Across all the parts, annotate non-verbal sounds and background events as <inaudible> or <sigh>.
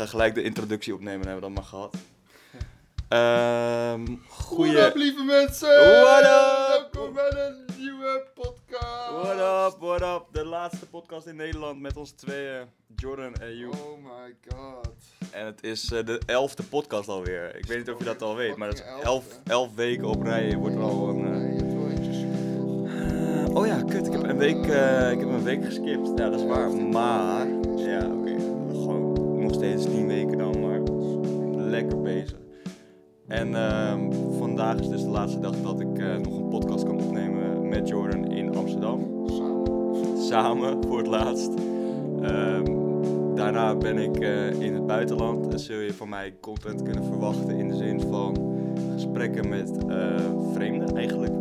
ga gelijk de introductie opnemen, hebben we dat maar gehad. Ehm goeie... What up, lieve mensen! What up? Welkom bij een nieuwe podcast! What up, what up? De laatste podcast in Nederland met ons tweeën, Jordan en you. Oh my god. En het is eh, de elfde podcast alweer. Ik weet niet of je dat al weet, maar dat is elf, elf weken op rij wordt er al een... eh, oh ja, kut. Ik heb een week, eh, ik heb een week geskipt. Ja, dat is waar. Maar, ja, steeds 10 weken dan, maar lekker bezig. En ehm, vandaag is dus de laatste dag dat ik eh, nog een podcast kan opnemen met Jordan in Amsterdam. Samen. Samen voor het laatst. Ehm, daarna ben ik eh, in het buitenland en zul je van mij content kunnen verwachten in de zin van gesprekken met eh, vreemden eigenlijk.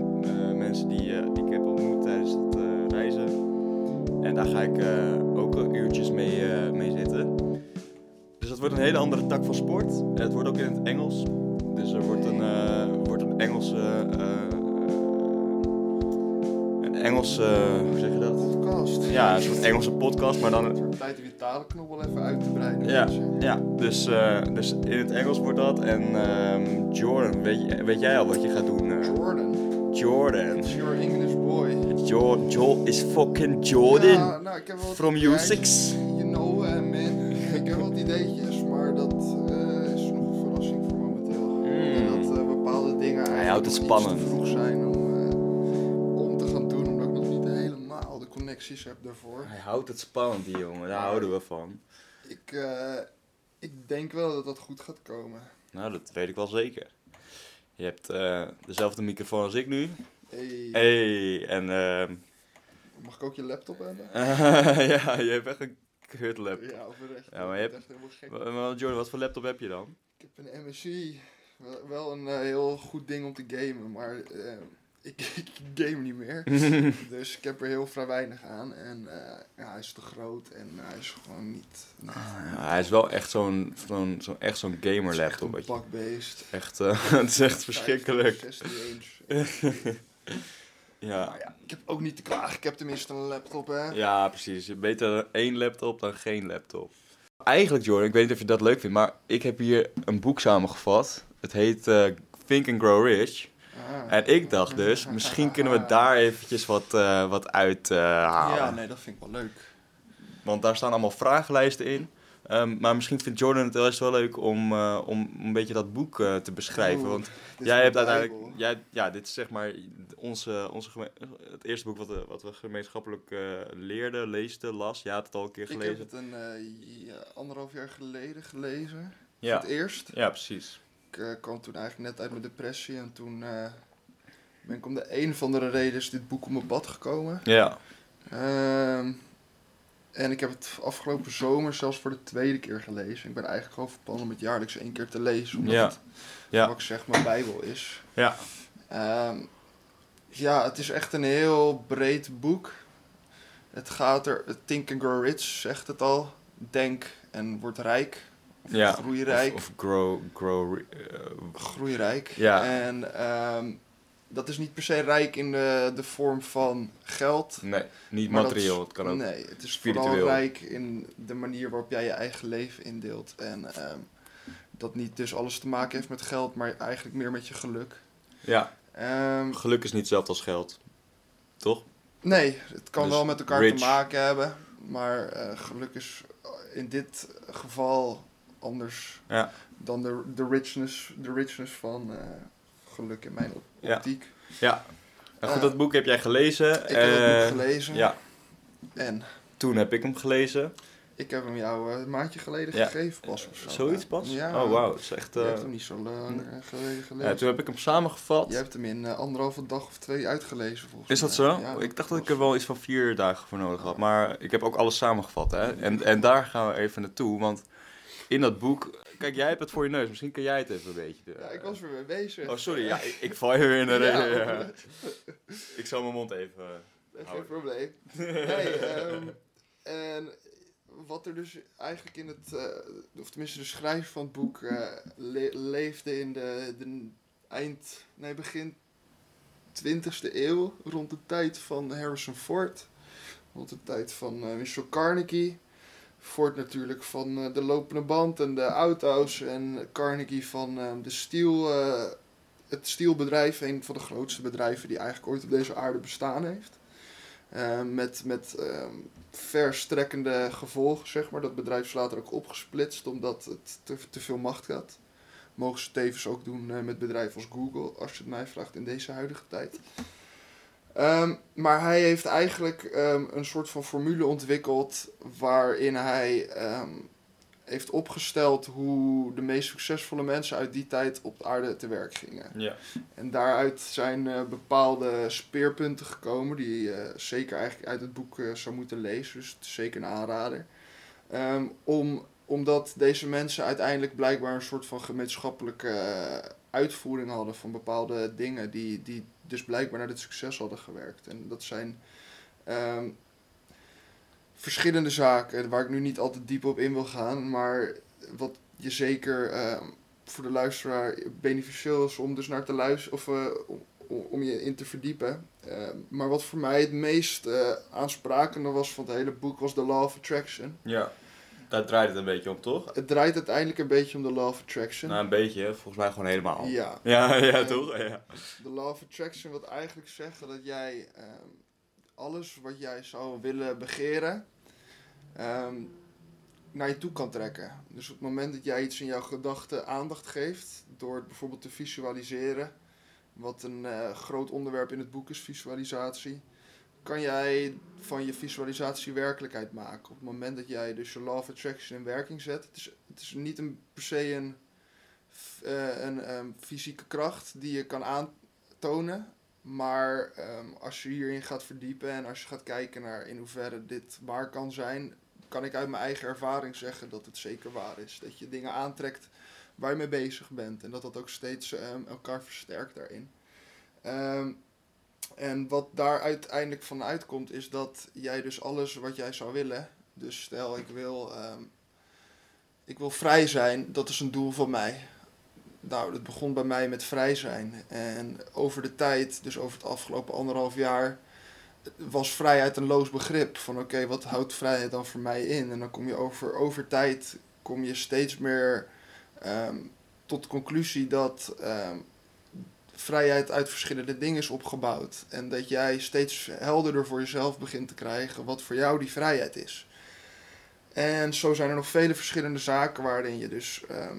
Mensen die, ik heb ontmoet tijdens het reizen. En daar ga ik ook wel uurtjes mee, eh, mee dat wordt een hele andere tak van sport. En het wordt ook in het Engels. Dus er wordt een, eh, wordt een Engelse... eh, eh, een Engelse... hoe zeg je dat? Podcast. Ja, een soort Engelse podcast, maar dan... Het wordt tijd om je talenknop wel even uit te breiden. Ja, ja dus, dus in het Engels wordt dat. En ehm, Jordan, weet, je- weet jij al wat je gaat doen? Jordan. Jordan. It's your English boy. Jo Joel is fucking Jordan. Ja, nou, From. U6. Het spannend. te vroeg zijn om, eh, om te gaan doen, omdat ik nog niet helemaal de connecties heb daarvoor. Hij houdt het spannend, die jongen. Daar houden we van. Ik, eh, ik denk wel dat dat goed gaat komen. Nou, dat weet ik wel zeker. Je hebt eh, dezelfde microfoon als ik nu. Hey, Hey, en ehm, Mag ik ook je laptop hebben? <laughs> ja, je hebt echt een kut laptop. Ja, oprecht. Ja, maar je hebt- echt helemaal gek. Jordan, wat voor laptop heb je dan? Ik heb een MSI. Wel, een eh, heel goed ding om te gamen, maar eh, <laughs> ik, ik game niet meer. <laughs> dus ik heb er heel vrij weinig aan. En eh, ja, hij is te groot en hij is gewoon niet... niet Ja, hij is wel echt zo'n zo'n echt zo'n gamer laptop. Echt een bakbeest. Echt, <laughs> het is echt verschrikkelijk. 16 inch. Ja. Ja, ik heb ook niet te klagen. Ik heb tenminste een laptop, hè. ja, precies. Beter één laptop dan geen laptop. Eigenlijk, Jordan, ik weet niet of je dat leuk vindt, maar ik heb hier een boek samengevat. Het heet eh, Think and Grow Rich. Ah. En ik dacht dus, <laughs> misschien kunnen we daar eventjes wat, eh, wat uit eh, halen. Ja, nee, dat vind ik wel leuk. Want daar staan allemaal vragenlijsten in. Ehm, maar misschien vindt Jordan het wel eens wel leuk om, om een beetje dat boek te beschrijven. Oeh, Want jij hebt uiteindelijk, Bijbel. jij, ja, dit is zeg maar onze, onze het eerste boek wat we, wat we gemeenschappelijk leerden, leesden, las. Jij had het al een keer Ik heb gelezen. het een anderhalf jaar geleden gelezen. Ja. Voor het eerst. ja, precies. Ik eh, kwam toen eigenlijk net uit mijn depressie en toen eh, ben ik om de een of andere reden is dit boek op mijn pad gekomen. Ja, Ehm, en ik heb het afgelopen zomer zelfs voor de tweede keer gelezen. Ik ben eigenlijk gewoon van plan om het jaarlijks één keer te lezen, omdat Ja. het, Ja. wat ik zeg, mijn bijbel is. ja, Ehm, ja, het is echt een heel breed boek. Het gaat er, Think and Grow Rich zegt het al. Denk en word rijk. Ja. groei rijk. Of, of grow, grow, eh, groeirijk. Ja. En ehm, dat is niet per se rijk in de, de vorm van geld. nee, niet materieel. is- Het kan ook. Nee, het is spiritueel. vooral rijk in de manier waarop jij je eigen leven indeelt. En ehm, dat niet dus alles te maken heeft met geld, maar eigenlijk meer met je geluk. Ja, Ehm, geluk is niet hetzelfde als geld. Toch? nee, het kan Dus wel met elkaar rich. te maken hebben. Maar eh, geluk is in dit geval anders Ja. dan de, de, richness, de richness van eh, geluk in mijn Ja. optiek. Ja. Nou goed, Eh, dat boek heb jij gelezen. Ik heb het Eh, boek gelezen. Ja, En toen heb ik hem gelezen. ik heb hem jou eh, een maandje geleden Ja. gegeven pas of zo. Zoiets pas? Ja. Oh, wauw. Is echt... Je eh, hebt hem niet zo lang eh, geleden gelezen. ja, toen heb ik hem samengevat. Je hebt hem in eh, anderhalve dag of twee uitgelezen volgens Is dat mij. zo? Ja, ik dacht dat ik er wel iets van vier dagen voor nodig had. Maar ik heb ook alles samengevat. Hè? En, en daar gaan we even naartoe. Want in dat boek... Kijk, jij hebt het voor je neus. Misschien kan jij het even een beetje... Ja, ik was er weer mee bezig. Oh, sorry. Ja, ik, ik val je weer in de reden. <laughs> Ja, Ik zal mijn mond even... eh, geen probleem. Nee, ehm, en wat er dus eigenlijk in het, eh, of tenminste de schrijver van het boek, eh, le- leefde in de, de eind, nee begin 20e eeuw, rond de tijd van Harrison Ford, rond de tijd van eh Michel Carnegie. Ford natuurlijk van eh, de lopende band en de auto's. En Carnegie van eh, de steel, eh, het steelbedrijf, een van de grootste bedrijven die eigenlijk ooit op deze aarde bestaan heeft. Met met ehm, verstrekkende gevolgen, zeg maar. Dat bedrijf is later ook opgesplitst omdat het te, te veel macht had. Mogen ze tevens ook doen met bedrijven als Google, als je het mij vraagt in deze huidige tijd. Ehm, maar hij heeft eigenlijk ehm, een soort van formule ontwikkeld waarin hij ehm, heeft opgesteld hoe de meest succesvolle mensen uit die tijd op de aarde te werk gingen. Ja. En daaruit zijn eh, bepaalde speerpunten gekomen die je zeker eigenlijk uit het boek eh, zou moeten lezen. Dus het is zeker een aanrader. Om, omdat deze mensen uiteindelijk blijkbaar een soort van gemeenschappelijke eh, uitvoering hadden van bepaalde dingen die, die dus blijkbaar naar dit succes hadden gewerkt. En dat zijn ehm, verschillende zaken waar ik nu niet altijd diep op in wil gaan, maar wat je zeker ehm, voor de luisteraar beneficieel is om dus naar te luisteren of eh, om, om je in te verdiepen. Ehm, maar wat voor mij het meest eh, aansprakende was van het hele boek was The Law of Attraction. ja. Daar draait het een beetje om, toch? Het draait uiteindelijk een beetje om de Law of Attraction. Nou, een beetje, volgens mij gewoon helemaal. ja. Ja, ja, toch? Ja. De Law of Attraction wil eigenlijk zeggen dat jij ehm, alles wat jij zou willen begeren ehm, naar je toe kan trekken. Dus op het moment dat jij iets in jouw gedachten aandacht geeft, door het bijvoorbeeld te visualiseren, wat een eh, groot onderwerp in het boek is, visualisatie, kan jij van je visualisatie werkelijkheid maken. Op het moment dat jij dus je Law of Attraction in werking zet, het is, het is niet een, per se een, eh, een ehm, fysieke kracht die je kan aantonen. Maar ehm, als je hierin gaat verdiepen en als je gaat kijken naar in hoeverre dit waar kan zijn, kan ik uit mijn eigen ervaring zeggen dat het zeker waar is. Dat je dingen aantrekt waar je mee bezig bent en dat dat ook steeds ehm, elkaar versterkt daarin. En wat daar uiteindelijk van uitkomt is dat jij dus alles wat jij zou willen, dus stel ik wil, ehm, ik wil vrij zijn, dat is een doel van mij. Nou, dat begon bij mij met vrij zijn. En over de tijd, dus over het afgelopen anderhalf jaar, was vrijheid een loos begrip. Van oké, wat houdt vrijheid dan voor mij in? En dan kom je over, over tijd, kom je steeds meer ehm, tot de conclusie dat ehm, vrijheid uit verschillende dingen is opgebouwd. En dat jij steeds helderder voor jezelf begint te krijgen wat voor jou die vrijheid is. En zo zijn er nog vele verschillende zaken waarin je dus ehm,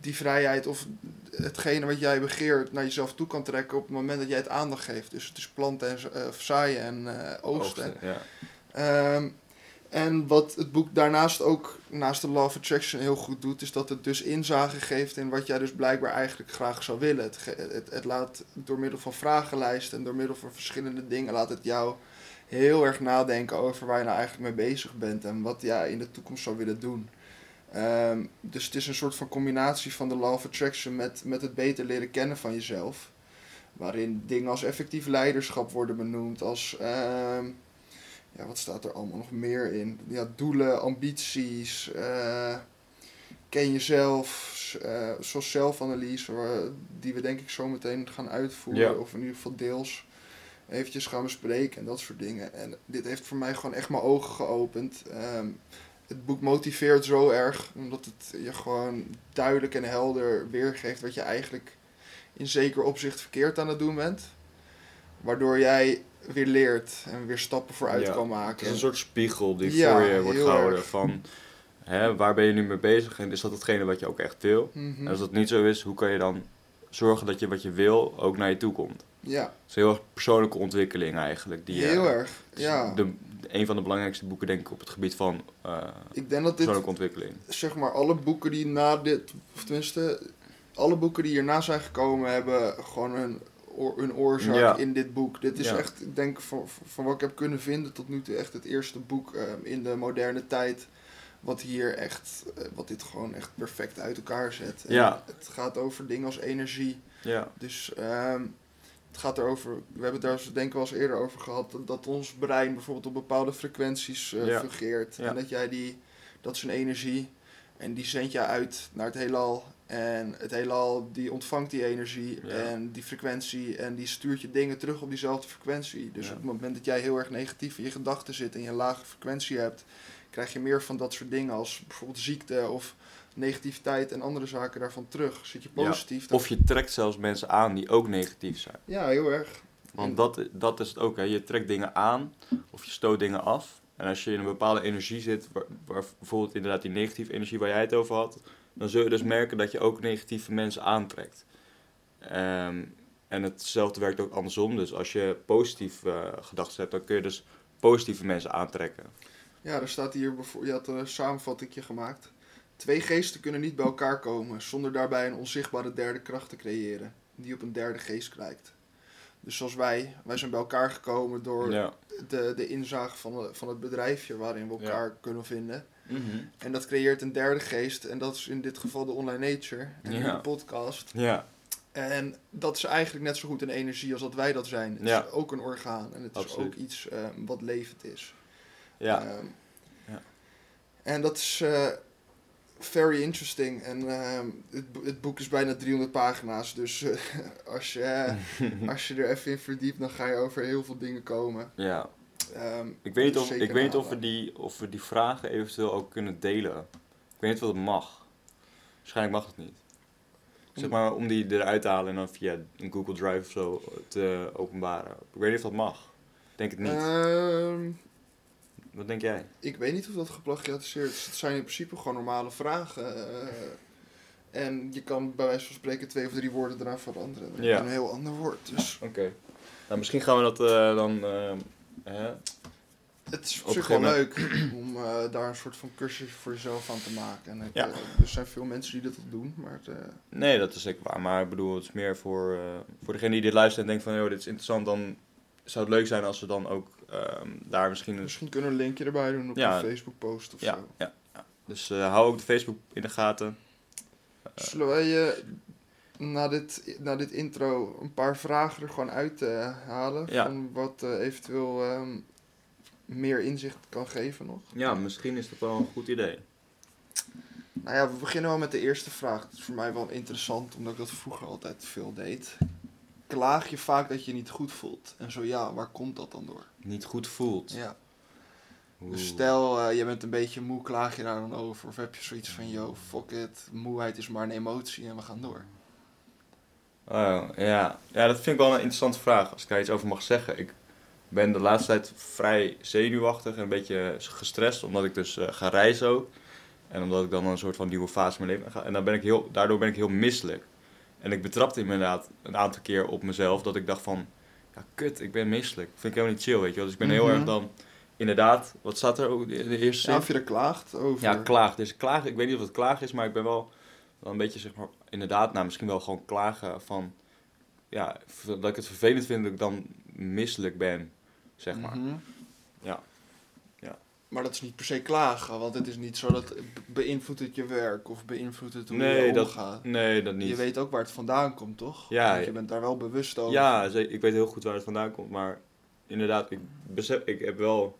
die vrijheid of hetgene wat jij begeert naar jezelf toe kan trekken op het moment dat jij het aandacht geeft. Dus het is planten en of zaaien en eh, oogsten. Ja. Ehm, en wat het boek daarnaast ook, naast de Law of Attraction, heel goed doet, is dat het dus inzage geeft in wat jij dus blijkbaar eigenlijk graag zou willen. Het, het, het laat door middel van vragenlijsten en door middel van verschillende dingen, laat het jou heel erg nadenken over waar je nou eigenlijk mee bezig bent en wat jij in de toekomst zou willen doen. Ehm, dus het is een soort van combinatie van de Law of Attraction met, met het beter leren kennen van jezelf. Waarin dingen als effectief leiderschap worden benoemd, als ehm, ja, wat staat er allemaal nog meer in? Ja, doelen, ambities, eh, ken jezelf, zoals zelfanalyse, waar- die we denk ik zo meteen gaan uitvoeren, Ja. of in ieder geval deels eventjes gaan bespreken en dat soort dingen. En dit heeft voor mij gewoon echt mijn ogen geopend. Ehm, het boek motiveert zo erg, omdat het je gewoon duidelijk en helder weergeeft wat je eigenlijk in zeker opzicht verkeerd aan het doen bent. Waardoor jij weer leert en weer stappen vooruit Ja, kan Het maken. is een soort spiegel die Ja, voor je wordt gehouden erg. van hè, waar ben je nu mee bezig en is dat hetgene wat je ook echt wil? Mhm. En als dat niet zo is, hoe kan je dan zorgen dat je wat je wil ook naar je toe komt? Ja, Het is een heel erg persoonlijke ontwikkeling eigenlijk. Die, heel erg. het Ja, De, een van de belangrijkste boeken denk ik op het gebied van eh, ik denk dat dit, persoonlijke ontwikkeling. zeg maar, alle boeken die na dit, of tenminste, alle boeken die hierna zijn gekomen hebben gewoon hun, hun oorzaak Ja. in dit boek. Dit is Ja. echt, ik denk, van, van wat ik heb kunnen vinden tot nu toe echt het eerste boek eh, in de moderne tijd. Wat hier echt, eh, wat dit gewoon echt perfect uit elkaar zet. Ja. Het gaat over dingen als energie. Ja, Dus ehm, het gaat erover, we hebben het daar denk ik wel eens eerder over gehad, dat, ons brein bijvoorbeeld op bepaalde frequenties eh Ja. fungeert. En dat jij die, dat is een energie en die zend je uit naar het heelal. En het heelal die ontvangt die energie Ja. en die frequentie en die stuurt je dingen terug op diezelfde frequentie. Dus Ja. op het moment dat jij heel erg negatief in je gedachten zit en je een lage frequentie hebt, krijg je meer van dat soort dingen als bijvoorbeeld ziekte of negativiteit en andere zaken daarvan terug. Zit je Ja. positief, dan- Of je trekt zelfs mensen aan die ook negatief zijn. ja, heel erg. Want dat, dat is het ook, hè. je trekt dingen aan of je stoot dingen af. En als je in een bepaalde energie zit, waar, waar bijvoorbeeld inderdaad die negatieve energie waar jij het over had, dan zul je dus merken dat je ook negatieve mensen aantrekt. Ehm, en hetzelfde werkt ook andersom. Dus als je positief eh, gedachten hebt, dan kun je dus positieve mensen aantrekken. Ja, er staat hier bijvoorbeeld, je had een samenvattingje gemaakt. Twee geesten kunnen niet bij elkaar komen zonder daarbij een onzichtbare derde kracht te creëren, die op een derde geest lijkt. Dus zoals wij, wij zijn bij elkaar gekomen door Ja. de, de inzage van, van het bedrijfje waarin we Ja. elkaar kunnen vinden. Mhm. En dat creëert een derde geest en dat is in dit geval de online nature en Ja. de podcast. Ja, En dat is eigenlijk net zo goed een energie als dat wij dat zijn. Het Ja. is ook een orgaan en het Absoluut. is ook iets eh, wat levend is. ja. Ehm, Ja. En dat is eh, very interesting. En ehm, het, bo- het boek is bijna 300 pagina's. Dus eh, <laughs> als, je, <laughs> als je er even in verdiept, dan ga je over heel veel dingen komen. ja. Ehm, Ik weet niet, of, ik weet niet of, we die, of we die vragen eventueel ook kunnen delen. Ik weet niet of dat mag. Waarschijnlijk mag het niet. Zeg maar om die eruit te halen en dan via een Google Drive of zo te openbaren. Ik weet niet of dat mag. Ik denk het niet. Ehm, Wat denk jij? ik weet niet of dat geplagiatiseerd is. Het zijn in principe gewoon normale vragen. eh, en je kan bij wijze van spreken twee of drie woorden eraan veranderen. Ja. Een heel ander woord. Dus Oké. Nou, misschien gaan we dat eh, dan... eh? Het is op Op zich wel leuk <clears throat> om eh, daar een soort van cursus voor jezelf van te maken. En ik, Ja. eh, er zijn veel mensen die dat doen, maar het, eh, Nee, dat is zeker waar. Maar ik bedoel, het is meer voor, voor degene die dit luistert en denkt van... joh, dit is interessant, dan zou het leuk zijn als we dan ook ehm, daar misschien... Een... misschien kunnen we een linkje erbij doen op Ja. een Facebook post of Ja, zo. ja, ja. Dus hou ook de Facebook in de gaten. Zullen wij na, dit, na dit intro een paar vragen er gewoon uit eh, halen? Ja. Van wat eh, eventueel ehm, meer inzicht kan geven nog? Ja, misschien is dat wel een goed idee. Nou ja, we beginnen wel met de eerste vraag. Dat is voor mij wel interessant, omdat ik dat vroeger altijd veel deed. Klaag je vaak dat je je niet goed voelt? En zo ja, waar komt dat dan door? Niet goed voelt. Ja. Oeh. Dus stel, eh, je bent een beetje moe, klaag je daar dan over? Of heb je zoiets van, yo, fuck it, moeheid is maar een emotie en we gaan door? Oh, ja. ja, dat vind ik wel een interessante vraag, als ik daar iets over mag zeggen. Ik ben de laatste tijd vrij zenuwachtig en een beetje gestrest, omdat ik dus eh, ga reizen ook. En omdat ik dan een soort van nieuwe fase in mijn leven ga. En dan ben ik heel, daardoor ben ik heel misselijk. En ik betrapte inderdaad een aantal keer op mezelf dat ik dacht van... Ja, kut, ik ben misselijk. Vind ik helemaal niet chill, weet je wel. Dus ik ben heel Mhm. erg dan... Inderdaad, wat staat er ook in de eerste Ja, of je er klaagt over? Ja, klaag. Dus klagen, ik weet niet of het klagen is, maar ik ben wel, wel een beetje, zeg maar, inderdaad, nou, misschien wel gewoon klagen van, ja, dat ik het vervelend vind dat ik dan misselijk ben, zeg maar. Mhm. Ja. Ja. Maar dat is niet per se klagen, want het is niet zo dat be- beïnvloedt het je werk of beïnvloedt het hoe Nee, je dat- omgaat. Nee, dat niet. Je weet ook waar het vandaan komt, toch? Ja, Want je bent daar wel bewust over. Ja, ik weet heel goed waar het vandaan komt, maar inderdaad, ik, besef, ik heb wel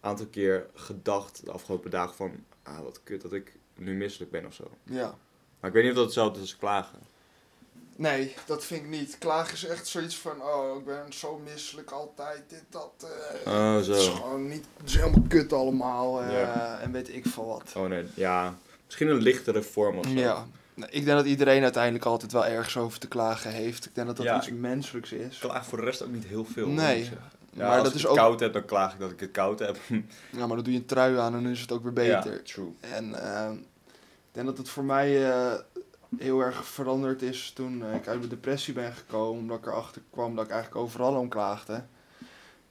een aantal keer gedacht de afgelopen dagen van, ah, wat kut dat ik nu misselijk ben of zo. ja. Maar ik weet niet of dat hetzelfde is als klagen. Nee, dat vind ik niet. Klagen is echt zoiets van, oh, ik ben zo misselijk altijd, dit, dat. eh, Oh, Het is zo. gewoon niet, het is helemaal kut allemaal eh, Ja. en weet ik veel wat. Oh nee, ja, misschien een lichtere vorm of zo. Ja. Nou, Ik denk dat iedereen uiteindelijk altijd wel ergens over te klagen heeft. Ik denk dat dat Ja, iets menselijks is. Ik klaag voor de rest ook niet heel veel. Nee. Ja, maar als dat ik is het ook. koud heb, dan klaag ik dat ik het koud heb. <laughs> Ja, maar dan doe je een trui aan en dan is het ook weer beter. Ja, true. En ehm, ik denk dat het voor mij eh, heel erg veranderd is toen eh, ik uit mijn depressie ben gekomen. Omdat ik erachter kwam dat ik eigenlijk overal om klaagde.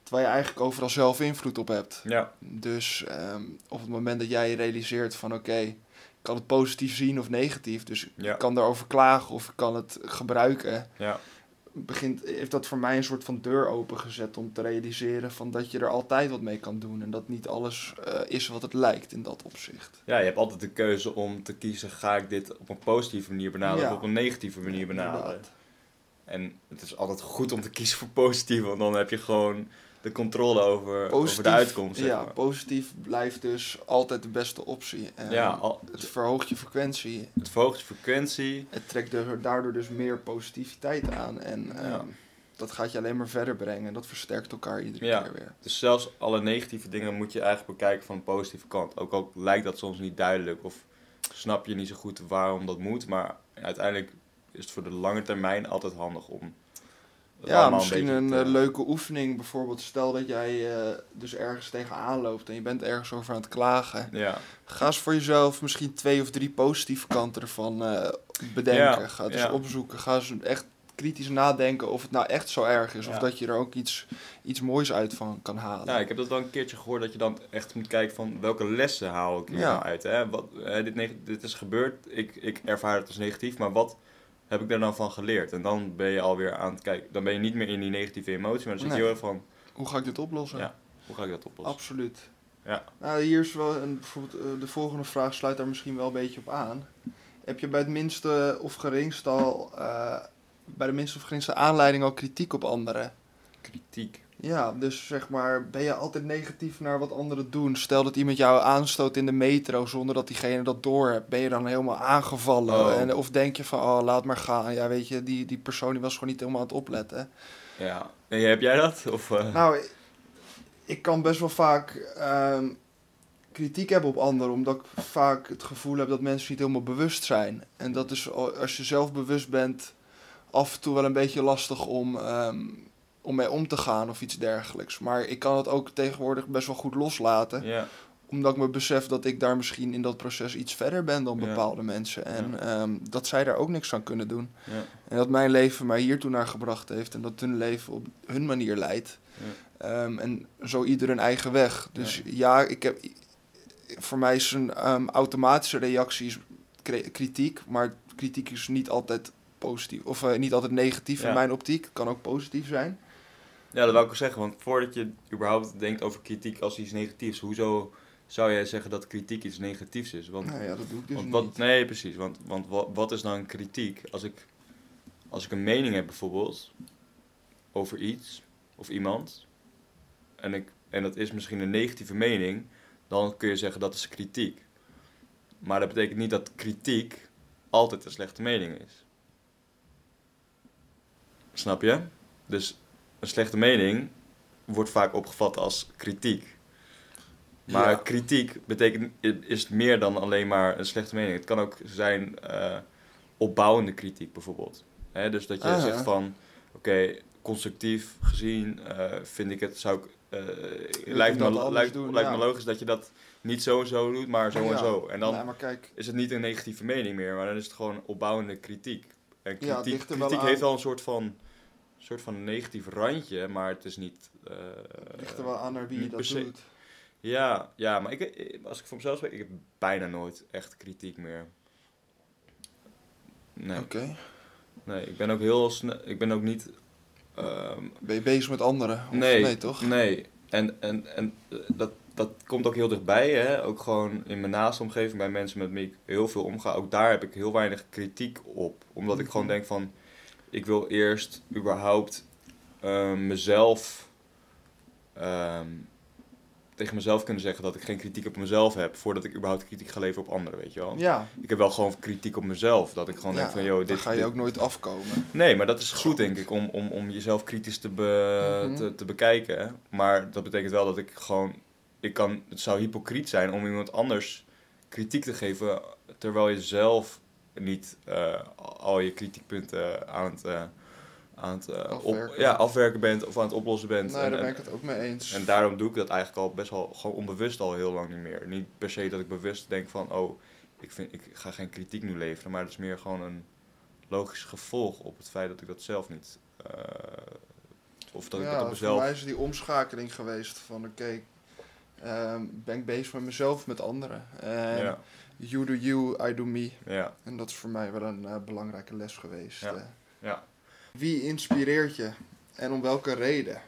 Terwijl je eigenlijk overal zelf invloed op hebt. Ja, Dus ehm, op het moment dat jij realiseert van oké, ik kan het positief zien of negatief. Dus Ja. ik kan daarover klagen of ik kan het gebruiken. ja, Begint, heeft dat voor mij een soort van deur opengezet om te realiseren van dat je er altijd wat mee kan doen. En dat niet alles eh, is wat het lijkt in dat opzicht. ja, je hebt altijd de keuze om te kiezen, ga ik dit op een positieve manier benaderen Ja. of op een negatieve manier benaderen. En het is altijd goed om te kiezen voor positief, want dan heb je gewoon de controle over, over de uitkomst. Zeg ja, maar. positief blijft dus altijd de beste optie. En ja al- het verhoogt je frequentie. het verhoogt je frequentie. Het trekt er- daardoor dus meer positiviteit aan. En Ja. ehm, dat gaat je alleen maar verder brengen. En dat versterkt elkaar iedere Ja. keer weer. Dus zelfs alle negatieve dingen moet je eigenlijk bekijken van de positieve kant. Ook al lijkt dat soms niet duidelijk of snap je niet zo goed waarom dat moet. Maar uiteindelijk is het voor de lange termijn altijd handig om Ja, misschien een, beetje eh, te- leuke oefening. Bijvoorbeeld, stel dat jij eh, dus ergens tegenaan loopt en je bent ergens over aan het klagen. Ja, Ga eens voor jezelf misschien twee of drie positieve kanten ervan eh, bedenken. Ja, Ga het ja. eens opzoeken. Ga eens echt kritisch nadenken of het nou echt zo erg is. Of dat je er ook iets, iets moois uit van kan halen. Ja, ik heb dat wel een keertje gehoord dat je dan echt moet kijken van welke lessen haal ik hier nou uit. Hè? Wat, hè, dit, dit is gebeurd, ik, ik ervaar het als negatief, maar wat heb ik daar dan van geleerd? En dan ben je alweer aan het kijken, dan ben je niet meer in die negatieve emotie, maar dan zit je heel erg van, Hoe ga ik dit oplossen? Ja. hoe ga ik dat oplossen? Absoluut. Ja. Nou, hier is wel een, bijvoorbeeld, eh, de volgende vraag sluit daar misschien wel een beetje op aan. Heb je bij het minste of geringste al, eh, bij de minste of geringste aanleiding al kritiek op anderen? Kritiek. Ja, dus zeg maar, ben je altijd negatief naar wat anderen doen? Stel dat iemand jou aanstoot in de metro zonder dat diegene dat doorhebt. Ben je dan helemaal aangevallen? Oh. En, of denk je van, oh, laat maar gaan. Ja, weet je, die, die persoon die was gewoon niet helemaal aan het opletten. Ja. En heb jij dat? Of, eh, Nou, ik- ik kan best wel vaak ehm, kritiek hebben op anderen, omdat ik vaak het gevoel heb dat mensen niet helemaal bewust zijn. En dat is, al- als je zelf bewust bent, af en toe wel een beetje lastig om, ehm, om mee om te gaan of iets dergelijks. Maar ik kan het ook tegenwoordig best wel goed loslaten, ja. omdat ik me besef dat ik daar misschien in dat proces iets verder ben dan Ja. bepaalde mensen. En ehm, dat zij daar ook niks aan kunnen doen. En dat mijn leven mij hiertoe naar gebracht heeft en dat hun leven op hun manier leidt. Ehm, en zo ieder een eigen weg. Dus ja, ik heb, voor mij is een ehm, automatische reactie kritiek, maar kritiek is niet altijd positief of eh, niet altijd negatief in mijn optiek. Het kan ook positief zijn. Ja, dat wil ik ook zeggen, want voordat je überhaupt denkt over kritiek als iets negatiefs, hoezo zou jij zeggen dat kritiek iets negatiefs is? Want nou ja, dat doe ik dus Want niet. nee, precies. Want, want wat, wat is dan kritiek? Als ik, als ik een mening heb bijvoorbeeld over iets of iemand, en, ik, en dat is misschien een negatieve mening, dan kun je zeggen dat is kritiek. Maar dat betekent niet dat kritiek altijd een slechte mening is. Snap je? Dus een slechte mening wordt vaak opgevat als kritiek. Maar Ja. kritiek betekent, is meer dan alleen maar een slechte mening. Het kan ook zijn eh, opbouwende kritiek bijvoorbeeld. Hè, dus dat je Ah, zegt van, oké, constructief gezien eh, vind ik het, zou ik, eh, lijkt, me, lijkt, doen, lijkt ja. me logisch dat je dat niet zo en zo doet, maar zo en zo. En dan Nee, maar kijk, is het niet een negatieve mening meer, maar dan is het gewoon opbouwende kritiek. En kritiek, kritiek heeft wel een soort van, soort van negatief randje, maar het is niet... het ligt er wel aan naar wie je dat doet. ja, ja, maar ik, ik- als ik voor mezelf spreek, ik heb bijna nooit echt kritiek meer. Nee, Oké. nee ik ben ook heel snel, ik ben ook niet... ehm, Ben je bezig met anderen? Of nee, nee, toch? Nee, en, en, en eh, dat, dat komt ook heel dichtbij, hè. Ook gewoon in mijn naaste omgeving, bij mensen met wie ik heel veel omga. Ook daar heb ik heel weinig kritiek op. Omdat ik gewoon Mhm. denk van, ik wil eerst überhaupt ehm, mezelf... ehm, tegen mezelf kunnen zeggen dat ik geen kritiek op mezelf heb, voordat ik überhaupt kritiek ga leveren op anderen, weet je wel. Ja, Ik heb wel gewoon kritiek op mezelf, dat ik gewoon ja denk van, joh, dit... ga je dit- ook nooit afkomen. Nee, maar dat is goed, denk ik, om, om, om jezelf kritisch te, be, Mhm. te, te bekijken. hè. Maar dat betekent wel dat ik gewoon... Ik kan, het zou hypocriet zijn om iemand anders kritiek te geven... terwijl je zelf niet eh, al je kritiekpunten aan het, eh, aan het eh, op, Afwerken. ja, afwerken bent... of aan het oplossen bent. Nee, en, daar ben en, ik het ook mee eens. en daarom doe ik dat eigenlijk al best wel gewoon onbewust al heel lang niet meer. Niet per se dat ik bewust denk van... oh, ik, vind, ik ga geen kritiek nu leveren. Maar het is meer gewoon een logisch gevolg op het feit dat ik dat zelf niet... of dat ik dat op voor mezelf... mij is die omschakeling geweest van oké, ehm, ben ik bezig met mezelf, met anderen. En Ja, you do you, I do me. ja, En dat is voor mij wel een eh, belangrijke les geweest. Ja. eh. ja. Wie inspireert je en om welke reden?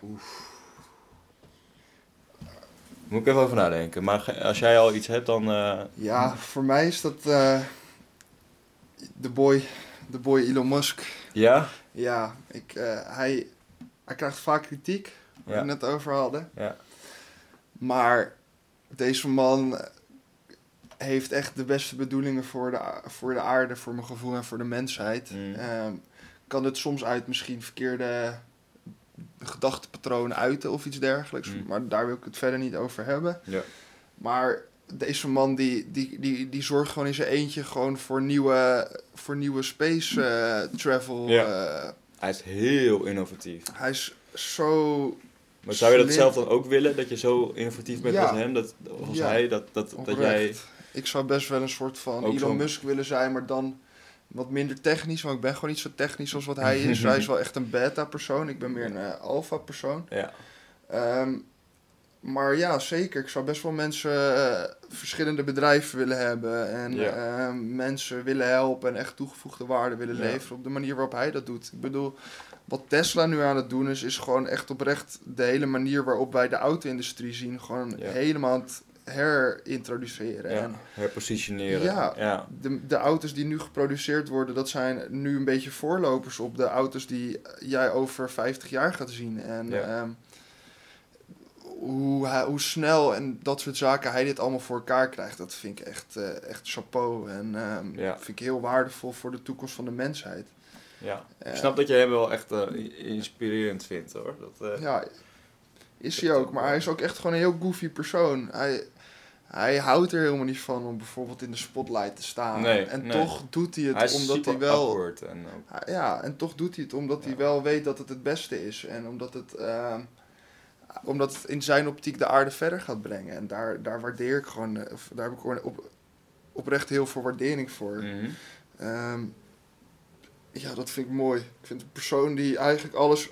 Moet ik even over nadenken. Maar als jij al iets hebt, dan... eh, Ja, voor mij is dat de boy, de boy Elon Musk. ja? Ja, ik, hij, hij krijgt vaak kritiek, waar Ja. we het net over hadden. Ja. Maar deze man heeft echt de beste bedoelingen voor de, voor de aarde, voor mijn gevoel en voor de mensheid. Mm. Ehm, kan het soms uit misschien verkeerde gedachtepatroon uiten of iets dergelijks. Mm. Maar daar wil ik het verder niet over hebben. Ja. Maar deze man die, die, die, die zorgt gewoon in zijn eentje gewoon voor nieuwe, voor nieuwe space eh, travel. Ja. eh, Hij is heel innovatief. hij is zo Maar zou je dat Slim. zelf dan ook willen? Dat je zo innovatief bent Ja. als hem? Dat, als Ja. hij? Dat, dat, dat jij... Ik zou best wel een soort van Ook Elon Musk willen zijn, maar dan wat minder technisch. Want ik ben gewoon niet zo technisch als wat hij is. <laughs> hij is wel echt een beta-persoon. Ik ben meer een eh, alpha-persoon. Ja. Ehm, maar ja, zeker. Ik zou best wel mensen eh, verschillende bedrijven willen hebben. En Ja. ehm, mensen willen helpen en echt toegevoegde waarde willen Ja. leveren op de manier waarop hij dat doet. Ik bedoel, wat Tesla nu aan het doen is, is gewoon echt oprecht de hele manier waarop wij de auto-industrie zien. Gewoon Ja. helemaal aan het herintroduceren. ja. En Herpositioneren. Ja. ja. de, de auto's die nu geproduceerd worden, dat zijn nu een beetje voorlopers op de auto's die jij over 50 jaar gaat zien. En Ja. ehm, hoe, hij, hoe snel en dat soort zaken hij dit allemaal voor elkaar krijgt, dat vind ik echt, eh, echt chapeau. En Ja. vind ik heel waardevol voor de toekomst van de mensheid. ja. Eh, Ik snap dat je hem wel echt eh, inspirerend vindt hoor. Dat, Ja, is hij ook. Maar hij is ook echt gewoon een heel goofy persoon. Hij, hij houdt er helemaal niet van om bijvoorbeeld in de spotlight te staan. Nee, en nee. toch doet hij het hij omdat hij wel... En, ook- Ja, en toch doet hij het omdat hij wel weet dat het het beste is. En omdat het, ehm, omdat het in zijn optiek de aarde verder gaat brengen. En daar, daar waardeer ik gewoon, eh, of daar heb ik gewoon op, oprecht heel veel waardering voor. Mhm. Ehm, ja, dat vind ik mooi. Ik vind een persoon die eigenlijk alles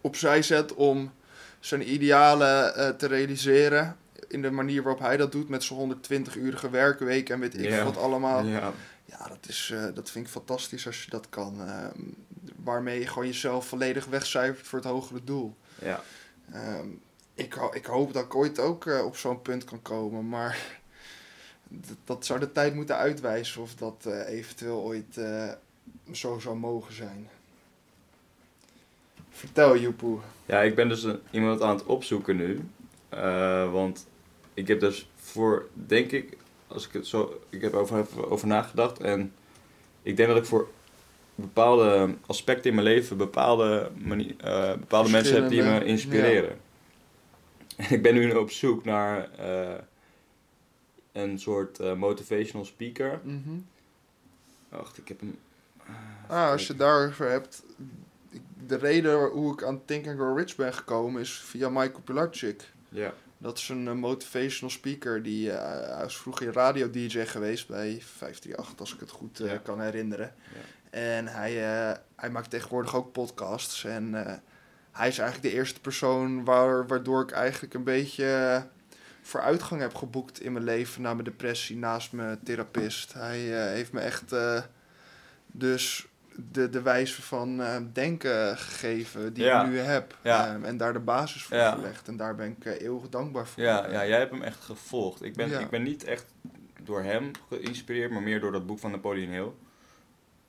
opzij zet om zijn idealen eh, te realiseren. In de manier waarop hij dat doet met zijn 120-urige werkweek en weet ik wat allemaal. Ja. Ja, dat, is, eh, dat vind ik fantastisch als je dat kan. ehm, waarmee je gewoon jezelf volledig wegcijfert voor het hogere doel. Ja. Ehm, ik, ho- ik hoop dat ik ooit ook eh, op zo'n punt kan komen, maar <laughs> dat, zou de tijd moeten uitwijzen of dat eh, eventueel ooit zo zou mogen zijn. Vertel, Joepoe. Ja, ik ben dus een, iemand aan het opzoeken nu. Want ik heb dus voor, denk ik, als ik het zo, ik heb over, over nagedacht. En ik denk dat ik voor bepaalde aspecten in mijn leven bepaalde, manie- eh, bepaalde mensen heb die me inspireren. En <laughs> ik ben nu op zoek naar eh, een soort eh, motivational speaker. Mhm. Wacht, ik heb hem. Ah, als je daarover hebt. De reden hoe ik aan Think and Grow Rich ben gekomen is via Michael Pilarczyk. Ja. Dat is een eh, motivational speaker. Die, eh, hij was vroeger radio-dj geweest bij 538, als ik het goed eh, Ja. kan herinneren. Ja. En hij, hij maakt tegenwoordig ook podcasts. En hij is eigenlijk de eerste persoon waar, waardoor ik eigenlijk een beetje vooruitgang heb geboekt in mijn leven na mijn depressie naast mijn therapist. Hij heeft me echt dus de, de wijze van eh, denken gegeven die Ja. ik nu heb. Ja. Ehm, en daar de basis voor Ja. gelegd. En daar ben ik eh, eeuwig dankbaar voor. Ja, ja, jij hebt hem echt gevolgd. Ik ben, ik ben niet echt door hem geïnspireerd, maar meer door dat boek van Napoleon Hill.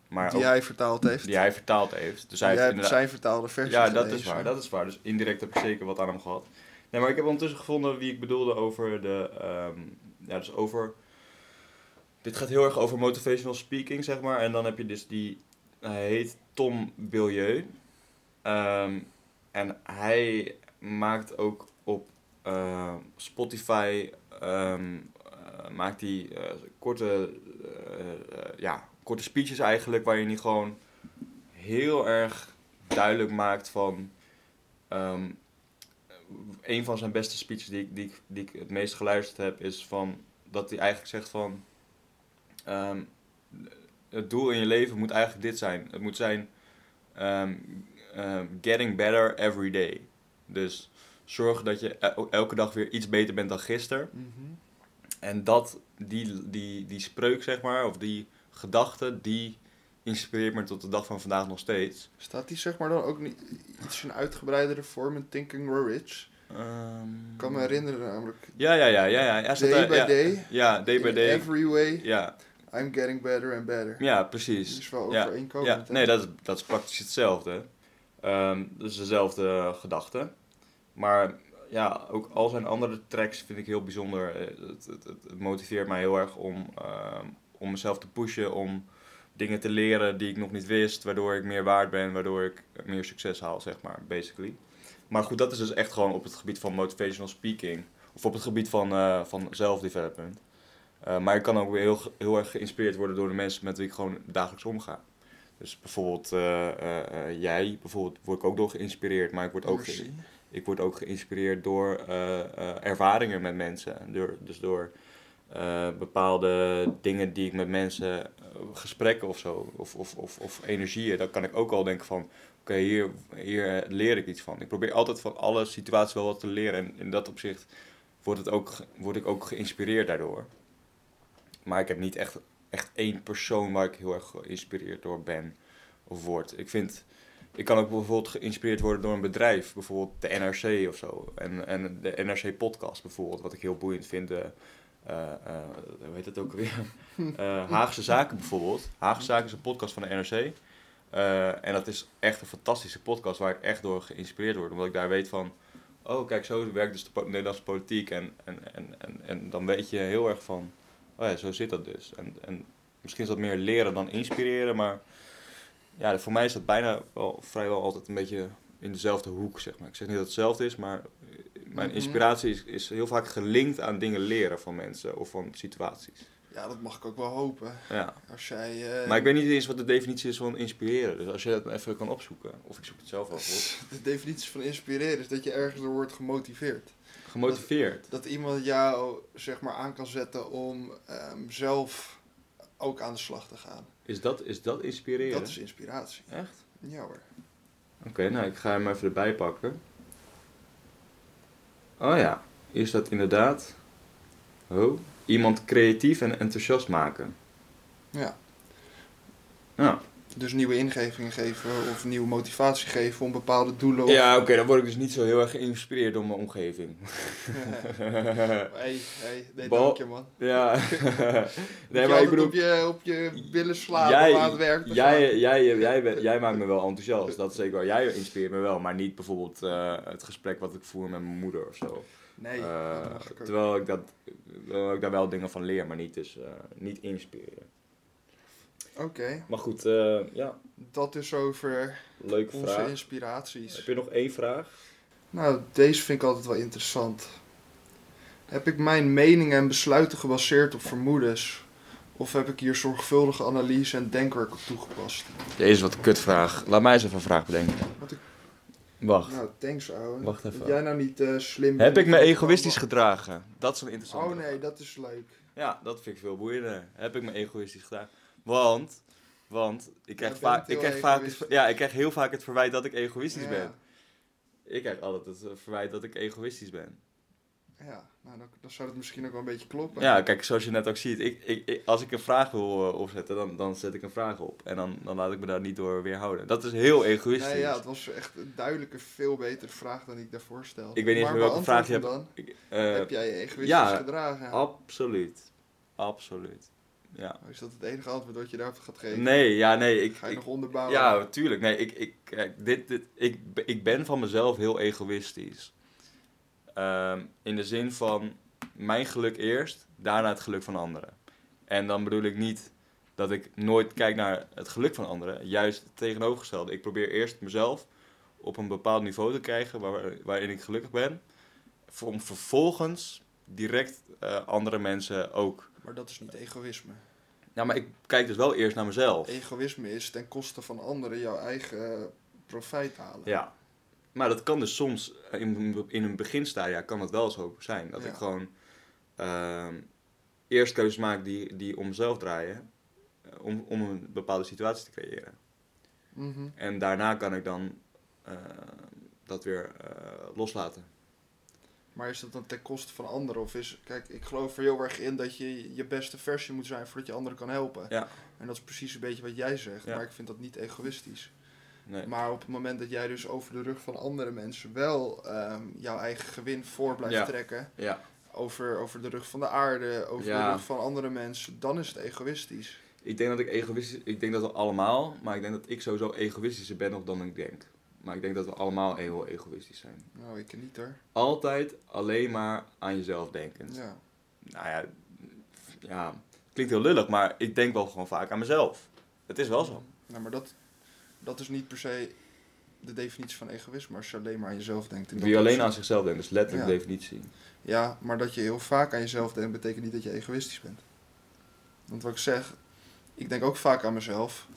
Maar die ook- hij vertaald heeft. die hij vertaald heeft. Dus hij Jij heeft hebt zijn vertaalde versie Ja, dat is waar, dat is waar. Dus indirect heb ik zeker wat aan hem gehad. Nee, maar ik heb ondertussen gevonden wie ik bedoelde over de... ehm, ja, dus over... Dit gaat heel erg over motivational speaking, zeg maar. En dan heb je dus die... Hij heet Tom Billieu. Ehm, en hij maakt ook op eh, Spotify... ehm, eh, maakt hij eh, korte, eh, eh, ja, korte speeches eigenlijk, waar je niet gewoon heel erg duidelijk maakt van ehm, een van zijn beste speeches die ik, die, die ik het meest geluisterd heb, is van dat hij eigenlijk zegt van het doel in je leven moet eigenlijk dit zijn. Het moet zijn ehm, ehm, getting better every day. Dus zorg dat je el- elke dag weer iets beter bent dan gisteren. Mhm. En dat, die, die, die spreuk, zeg maar, of die gedachte, die inspireert me tot de dag van vandaag nog steeds. Staat die zeg maar dan ook niet iets in uitgebreidere vorm in Think and Grow Rich? Ehm, Ik kan me herinneren namelijk. Ja, ja, ja, ja, ja. Day by ja, day, Ja, day by day. every way, Ja, I'm getting better and better. ja, Dat precies. is wel Ja, overeenkomend. Ja, nee, dat is, dat is praktisch hetzelfde. Ehm dus dezelfde gedachte. Maar ja, ook al zijn andere tracks vind ik heel bijzonder. Eh, Het, het, het, het motiveert mij heel erg om, ehm, om mezelf te pushen, om dingen te leren die ik nog niet wist, waardoor ik meer waard ben, waardoor ik meer succes haal, zeg maar, basically. Maar goed, dat is dus echt gewoon op het gebied van motivational speaking, of op het gebied van, eh van zelfdevelopment. Eh, maar ik kan ook weer heel, heel erg geïnspireerd worden door de mensen met wie ik gewoon dagelijks omga. Dus bijvoorbeeld eh, eh, jij, bijvoorbeeld, word ik ook door geïnspireerd, maar ik word ook, ge- ik word ook geïnspireerd door ervaringen met mensen. Door, dus door bepaalde dingen die ik met mensen, gesprekken of zo, of, of, of, of energieën, dan kan ik ook al denken van, oké, hier, hier leer ik iets van. Ik probeer altijd van alle situaties wel wat te leren en in dat opzicht word, het ook, word ik ook geïnspireerd daardoor. Maar ik heb niet echt, echt één persoon waar ik heel erg geïnspireerd door ben of word. Ik vind, ik kan ook bijvoorbeeld geïnspireerd worden door een bedrijf, bijvoorbeeld de NRC of zo. En, en de NRC podcast bijvoorbeeld, wat ik heel boeiend vind. Eh, eh, hoe heet het ook weer? <laughs> Eh, Haagse Zaken bijvoorbeeld. Haagse Zaken is een podcast van de NRC. En dat is echt een fantastische podcast waar ik echt door geïnspireerd word. Omdat ik daar weet van, oh kijk, zo werkt dus de Nederlandse politiek. En, en, en, en, en dan weet je heel erg van, oh ja, zo zit dat dus. En, en misschien is dat meer leren dan inspireren, maar ja, voor mij is dat bijna wel vrijwel altijd een beetje in dezelfde hoek, zeg maar. Ik zeg niet dat het hetzelfde is, maar eh, mijn Mhm. inspiratie is, is heel vaak gelinkt aan dingen leren van mensen of van situaties. Ja, dat mag ik ook wel hopen. Ja. Als jij... eh, Maar ik weet niet eens wat de definitie is van inspireren. Dus als je dat even kan opzoeken, of ik zoek het zelf wel op. <laughs> De definitie van inspireren is dat je ergens door wordt gemotiveerd. Gemotiveerd. Dat iemand jou zeg maar aan kan zetten om ehm, zelf ook aan de slag te gaan. Is dat, is dat inspireren? Dat is inspiratie. Echt? Ja hoor. Oké, nou ik ga hem even erbij pakken. Oh ja, hier staat inderdaad. Oh, iemand creatief en enthousiast maken. Ja. Ja, Dus nieuwe ingevingen geven of nieuwe motivatie geven om bepaalde doelen ja oké, dan word ik dus niet zo heel erg geïnspireerd door mijn omgeving. <laughs> hey, hey, nee, Bal- dank je man. ja, <laughs> nee, maar ik bedoel, op je, op je billen slaan Jij- aan het werk jij, jij, jij, bent- jij maakt me wel enthousiast, dat is zeker wel. Jij inspireert me wel, maar niet bijvoorbeeld eh, het gesprek wat ik voer met mijn moeder of zo. Nee, Eh, ik terwijl, ik dat, terwijl ik daar wel dingen van leer, maar niet, dus, eh, niet inspireren. Oké, Maar goed, eh, ja, dat is over leuke onze vraag. inspiraties. Heb je nog één vraag? Nou, deze vind ik altijd wel interessant. Heb ik mijn meningen en besluiten gebaseerd op vermoedens? Of heb ik hier zorgvuldige analyse en denkwerk op toegepast? Deze is wat een kutvraag. Laat mij eens even een vraag bedenken. Wat ik- Wacht. Nou, thanks ouwe. Wacht even. Dat jij nou niet eh, slim Heb ik me egoïstisch gedragen? Dat is een interessante Oh nee, vraag. dat is leuk. Ja, dat vind ik veel boeiender. Heb ik me egoïstisch gedragen? Want, want ik krijg, vaak, ik, heel krijg vaak het, ja, ik krijg heel vaak het verwijt dat ik egoïstisch Ja. ben. Ik krijg altijd het eh, verwijt dat ik egoïstisch ben. Ja, nou, dan, dan zou het misschien ook wel een beetje kloppen. Ja, kijk, zoals je net ook ziet, ik, ik, ik- als ik een vraag wil eh, opzetten, dan, dan zet ik een vraag op. En dan, dan laat ik me daar niet door weerhouden. Dat is heel egoïstisch. Nee, ja, het was echt een duidelijke, veel betere vraag dan ik daarvoor stelde. Ik weet niet maar meer welke vraag je hebt. Ik- eh, dan. Heb jij je egoïstisch ja, gedragen? Absoluut. Absoluut. Ja. Is dat het enige antwoord wat je daarop gaat geven? Nee, ja, nee. Ik, Ga je ik, nog onderbouwen? ja, tuurlijk. Nee, ik, ik, kijk, dit, dit, ik, ik ben van mezelf heel egoïstisch. Ehm, in de zin van mijn geluk eerst, daarna het geluk van anderen. En dan bedoel ik niet dat ik nooit kijk naar het geluk van anderen. Juist het tegenovergestelde. Ik probeer eerst mezelf op een bepaald niveau te krijgen waar, waarin ik gelukkig ben. Om vervolgens direct eh, andere mensen ook. Maar dat is niet egoïsme. Ja, maar ik kijk dus wel eerst naar mezelf. Egoïsme is ten koste van anderen jouw eigen eh, profijt halen. Ja. Maar dat kan dus soms, eh, in, in een beginstadia kan het wel zo zijn. Dat Ja. ik gewoon ehm, eerst keuzes maak die, die om mezelf draaien. eh, Om, om een bepaalde situatie te creëren. Mhm. En daarna kan ik dan dat weer loslaten. Maar is dat dan ten koste van anderen? Of is, kijk, ik geloof er heel erg in dat je je beste versie moet zijn voordat je anderen kan helpen. Ja. En dat is precies een beetje wat jij zegt, Ja. maar ik vind dat niet egoïstisch. Nee. Maar op het moment dat jij dus over de rug van andere mensen wel ehm, jouw eigen gewin voor blijft Ja. trekken, Ja. over, over de rug van de aarde, over de rug van andere mensen, dan is het egoïstisch. Ik denk dat ik egoïstisch... Ik denk dat we allemaal... Maar ik denk dat ik sowieso egoïstischer ben nog dan ik denk. Maar ik denk dat we allemaal heel egoïstisch zijn. Nou, ik niet hoor. Altijd alleen maar aan jezelf denken. Ja. Nou ja, ja, klinkt heel lullig, maar ik denk wel gewoon vaak aan mezelf. Het is wel zo. Nou, maar dat, dat is niet per se de definitie van egoïsme, als je alleen maar aan jezelf denkt. Wie alleen aan zichzelf denkt, dat is letterlijk Ja. de definitie. Ja, maar dat je heel vaak aan jezelf denkt, betekent niet dat je egoïstisch bent. Want wat ik zeg, ik denk ook vaak aan mezelf,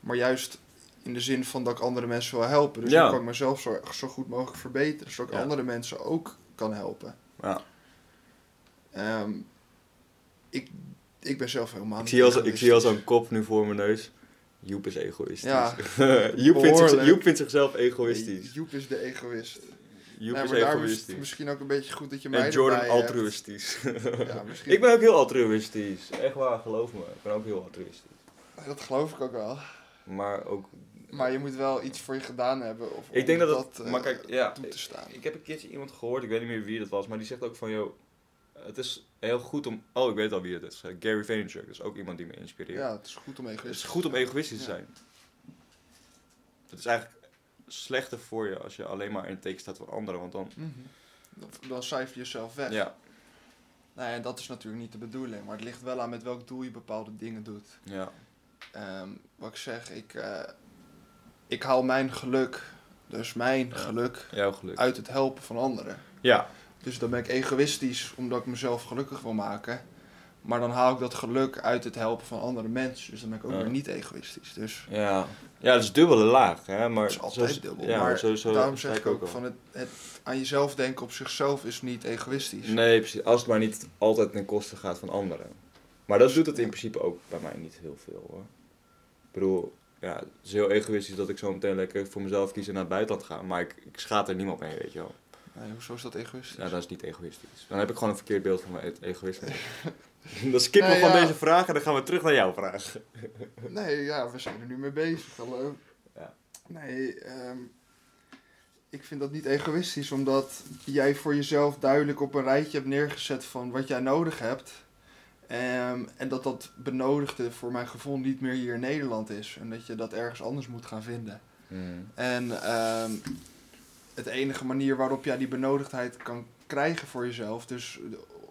maar juist in de zin van dat ik andere mensen wil helpen. Dus Ja. dan kan ik mezelf zo, zo goed mogelijk verbeteren, zodat ik Ja. andere mensen ook kan helpen. Ja. Ehm, ik, ik ben zelf helemaal Ik zie, al, zo- ik zie al zo'n kop nu voor mijn neus. Joep is egoïstisch. Ja. <laughs> Joep, vindt zich. Joep vindt zichzelf egoïstisch. Joep is de egoïst. Joep Nee, is maar daarom is egoïstisch. het misschien ook een beetje goed dat je mij En Jordan altruïstisch. Ja, misschien. <laughs> ik ben ook heel altruïstisch. Echt waar, geloof me. Ik ben ook heel altruïstisch. Dat geloof ik ook wel. Maar ook... Maar je moet wel iets voor je gedaan hebben. Of Ik denk dat het... eh, maar kijk, ja. toe te staan. Ik heb een keertje iemand gehoord, ik weet niet meer wie dat was, maar die zegt ook van, joh, het is heel goed om... Oh, ik weet al wie het is. Eh, Gary Vaynerchuk, dat is ook iemand die me inspireert. Ja, het is goed om Het is egoïstisch goed om egoïstisch te Ja. zijn. Het is eigenlijk slechter voor je als je alleen maar in het teken staat van anderen, want dan... Mhm. Dan, dan cijfer je jezelf weg. Ja, Nou ja, dat is natuurlijk niet de bedoeling. Maar het ligt wel aan met welk doel je bepaalde dingen doet. ja, Ehm, wat ik zeg, ik, eh, ik haal mijn geluk, dus mijn geluk, jouw geluk. uit het helpen van anderen. Ja, Dus dan ben ik egoïstisch omdat ik mezelf gelukkig wil maken. Maar dan haal ik dat geluk uit het helpen van andere mensen. Dus dan ben ik ook Ja. weer niet egoïstisch. Dus ja. Ja, dat is dubbele laag, hè, maar... het is altijd dubbel. Ja, maar daarom zeg ik ook, van het, het aan jezelf denken op zichzelf is niet egoïstisch. Nee, precies. Als het maar niet altijd ten koste gaat van anderen. Maar dat doet het in principe ook bij mij niet heel veel hoor. Ik bedoel, ja, het is heel egoïstisch dat ik zo meteen lekker voor mezelf kies en naar het buitenland ga. Maar ik, ik schaat er niemand mee, weet je wel. Nee, hoezo is dat egoïstisch? Ja, dat is niet egoïstisch. Dan heb ik gewoon een verkeerd beeld van mijn egoïsme. <laughs> dan skippen we Nee, van ja. deze vraag en dan gaan we terug naar jouw vraag. <laughs> Nee, ja, we zijn er nu mee bezig. Hallo. Ja. Nee, ehm, ik vind dat niet egoïstisch, omdat jij voor jezelf duidelijk op een rijtje hebt neergezet van wat jij nodig hebt. Ehm, en dat dat benodigde voor mijn gevoel niet meer hier in Nederland is. En dat je dat ergens anders moet gaan vinden. Hmm. En ehm, het enige manier waarop jij die benodigdheid kan krijgen voor jezelf, dus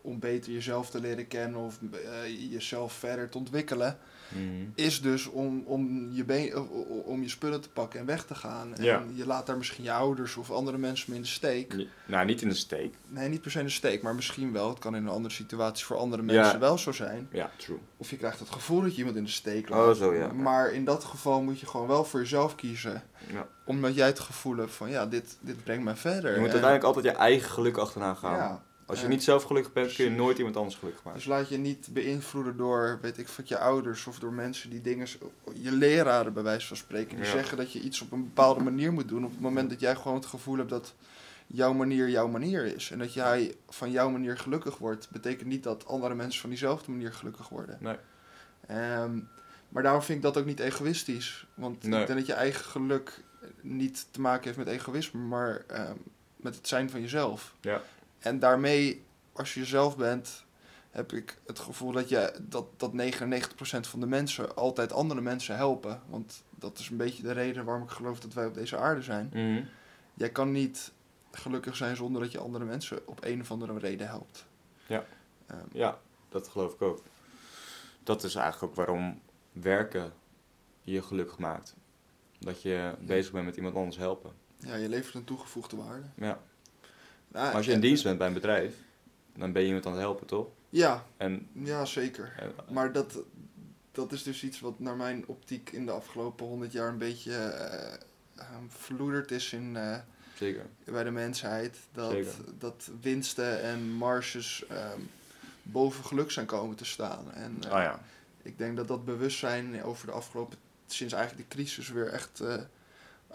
om beter jezelf te leren kennen of eh, jezelf verder te ontwikkelen, Hmm. is dus om, om, je been, o- om je spullen te pakken en weg te gaan. En Ja. je laat daar misschien je ouders of andere mensen mee in de steek. Ni- Nou, niet in de steek. Nee, niet per se in de steek, maar misschien wel. Het kan in een andere situatie voor andere Ja. mensen wel zo zijn. Ja, true. Of je krijgt het gevoel dat je iemand in de steek Oh, laat. zo, ja. Maar in dat geval moet je gewoon wel voor jezelf kiezen. Ja. Omdat jij het gevoel hebt van, ja, dit, dit brengt mij verder. Je moet En- uiteindelijk altijd je eigen geluk achterna gaan. Ja, Als je niet zelf gelukkig bent, kun je Precies. nooit iemand anders gelukkig maken. dus laat je niet beïnvloeden door, weet ik wat je ouders of door mensen die dingen, je leraren bij wijze van spreken, die Ja. zeggen dat je iets op een bepaalde manier moet doen. Op het moment dat jij gewoon het gevoel hebt dat jouw manier jouw manier is. En dat jij van jouw manier gelukkig wordt, betekent niet dat andere mensen van diezelfde manier gelukkig worden. Nee. Ehm, maar daarom vind ik dat ook niet egoïstisch. Want Nee. ik denk dat je eigen geluk niet te maken heeft met egoïsme, maar ehm, met het zijn van jezelf. Ja. En daarmee, als je jezelf bent, heb ik het gevoel dat, je, dat, dat 99% van de mensen altijd andere mensen helpen. Want dat is een beetje de reden waarom ik geloof dat wij op deze aarde zijn. Mhm. Jij kan niet gelukkig zijn zonder dat je andere mensen op een of andere reden helpt. Ja. Ehm, Ja, dat geloof ik ook. Dat is eigenlijk ook waarom werken je gelukkig maakt. Dat je bezig bent met iemand anders helpen. ja, je levert een toegevoegde waarde. Ja. Nou, Maar als je in en- dienst bent bij een bedrijf, dan ben je iemand aan het helpen, toch? Ja, En, ja, zeker. en- Maar dat, dat is dus iets wat naar mijn optiek in de afgelopen honderd jaar een beetje eh, eh, verloederd is in, eh, zeker. bij de mensheid. Dat, Zeker. dat winsten en marges ehm, boven geluk zijn komen te staan. En eh, Oh ja. ik denk dat dat bewustzijn over de afgelopen, sinds eigenlijk de crisis weer echt eh,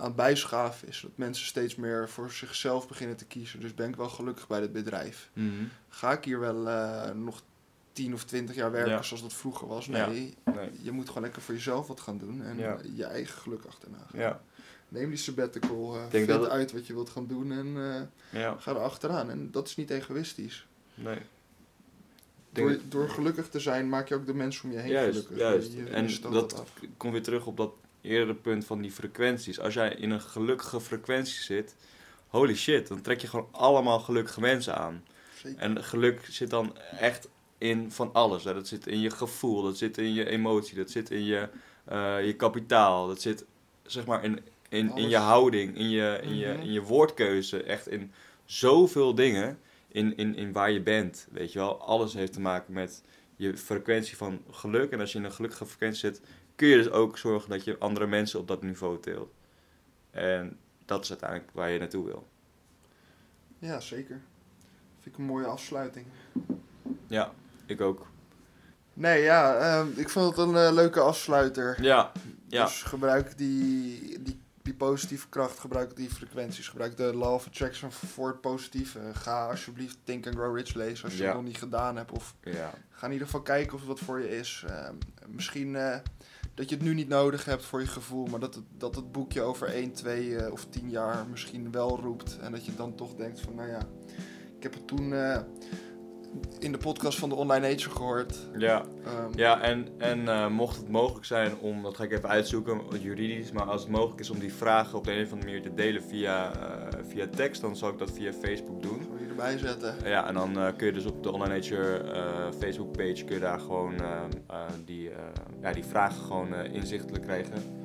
aan het bijschaven is. Dat mensen steeds meer voor zichzelf beginnen te kiezen. Dus ben ik wel gelukkig bij dit bedrijf. Mhm. Ga ik hier wel eh, nog 10 of 20 jaar werken Ja. zoals dat vroeger was? Ja. Nee, Nee. je moet gewoon lekker voor jezelf wat gaan doen en Ja. je eigen geluk achterna gaan. Neem die sabbatical, denk vind dat uit wat je wilt gaan doen en eh, ga er achteraan. En dat is niet egoïstisch. Nee. Door, door gelukkig te zijn maak je ook de mensen om je heen Juist, gelukkig. juist. Je- je En dat komt weer terug op dat eerdere punt van die frequenties. Als jij in een gelukkige frequentie zit, holy shit, dan trek je gewoon allemaal gelukkige mensen aan. Zeker. En geluk zit dan echt in van alles. Hè. Dat zit in je gevoel, dat zit in je emotie, dat zit in je, eh, je kapitaal, dat zit zeg maar in, in, in je houding, in je, in, je, Mhm. in je woordkeuze. Echt in zoveel dingen in, in, in waar je bent. Weet je wel, alles heeft te maken met je frequentie van geluk. En als je in een gelukkige frequentie zit, kun je dus ook zorgen dat je andere mensen op dat niveau teelt. En dat is uiteindelijk waar je naartoe wil. Ja, zeker. Vind ik een mooie afsluiting. Ja, ik ook. Nee, ja, ehm, ik vond het een eh, leuke afsluiter. Ja, ja. Dus gebruik die, die, die positieve kracht, gebruik die frequenties, gebruik de Law of Attraction voor het positieve. ga alsjeblieft Think and Grow Rich lezen als je Ja. het nog niet gedaan hebt. Of ja. ga in ieder geval kijken of het wat voor je is. Ehm, misschien eh, dat je het nu niet nodig hebt voor je gevoel, maar dat het, dat het boekje over 1, 2 eh, of 10 jaar misschien wel roept. En dat je dan toch denkt van, nou ja, ik heb het toen eh, in de podcast van de Online Nature gehoord. Ja, Ehm, ja en, en eh, mocht het mogelijk zijn om, dat ga ik even uitzoeken, juridisch, maar als het mogelijk is om die vragen op de een of andere manier te delen via, via tekst, dan zal ik dat via Facebook doen. Erbij zetten. Ja, en dan eh, kun je dus op de Online Nature eh, Facebook page kun je daar gewoon eh, die, ja, die vragen gewoon inzichtelijk krijgen.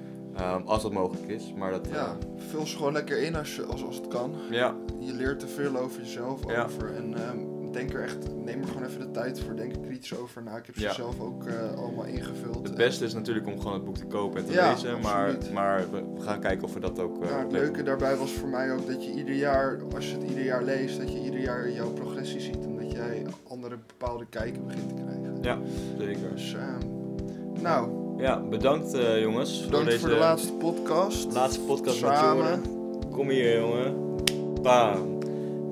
Als dat mogelijk is. Maar dat, Ja, vul ze gewoon lekker in als, je, als, als het kan. ja, Je leert te veel over jezelf Ja. over. En ehm, denk er echt, neem er gewoon even de tijd voor. Denk er kritisch over na. Ik heb ze Ja. zelf ook eh, allemaal ingevuld. het En, beste is natuurlijk om gewoon het boek te kopen en te Ja, lezen. Maar, absoluut. maar we we gaan kijken of we dat ook... eh, ja, het leuk leuke daarbij was voor mij ook dat je ieder jaar, als je het ieder jaar leest, dat je ieder jaar jouw progressie ziet. En dat jij andere bepaalde kijken begint te krijgen. Ja, zeker. Dus, ehm, nou, Ja, bedankt eh, jongens. bedankt deze voor de laatste podcast. laatste podcast met Samen. Jordan. Kom hier jongen. Bam.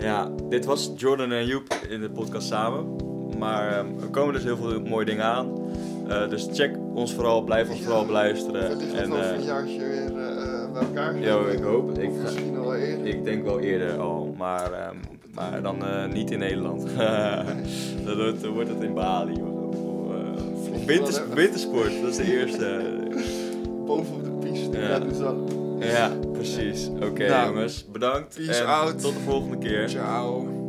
Ja, dit was Jordan en Joep in de podcast samen. Maar ehm, er komen dus heel veel mooie dingen aan. Eh, dus check ons vooral, blijf ons Ja, vooral beluisteren. En, dat we over eh, een jaartje weer eh, bij elkaar zitten. ik hoop. Ik, Of misschien al wel eerder. ik denk wel eerder al, maar, ehm, maar dan eh, niet in Nederland. <laughs> dan wordt, dan wordt het in Bali of zo. Of, eh, of winters- wintersport, dat is de eerste. <laughs> Bovenop de piste. Ja. Ja. dan. ja, precies. Oké Nou, jongens, bedankt. peace en out. tot de volgende keer. Ciao.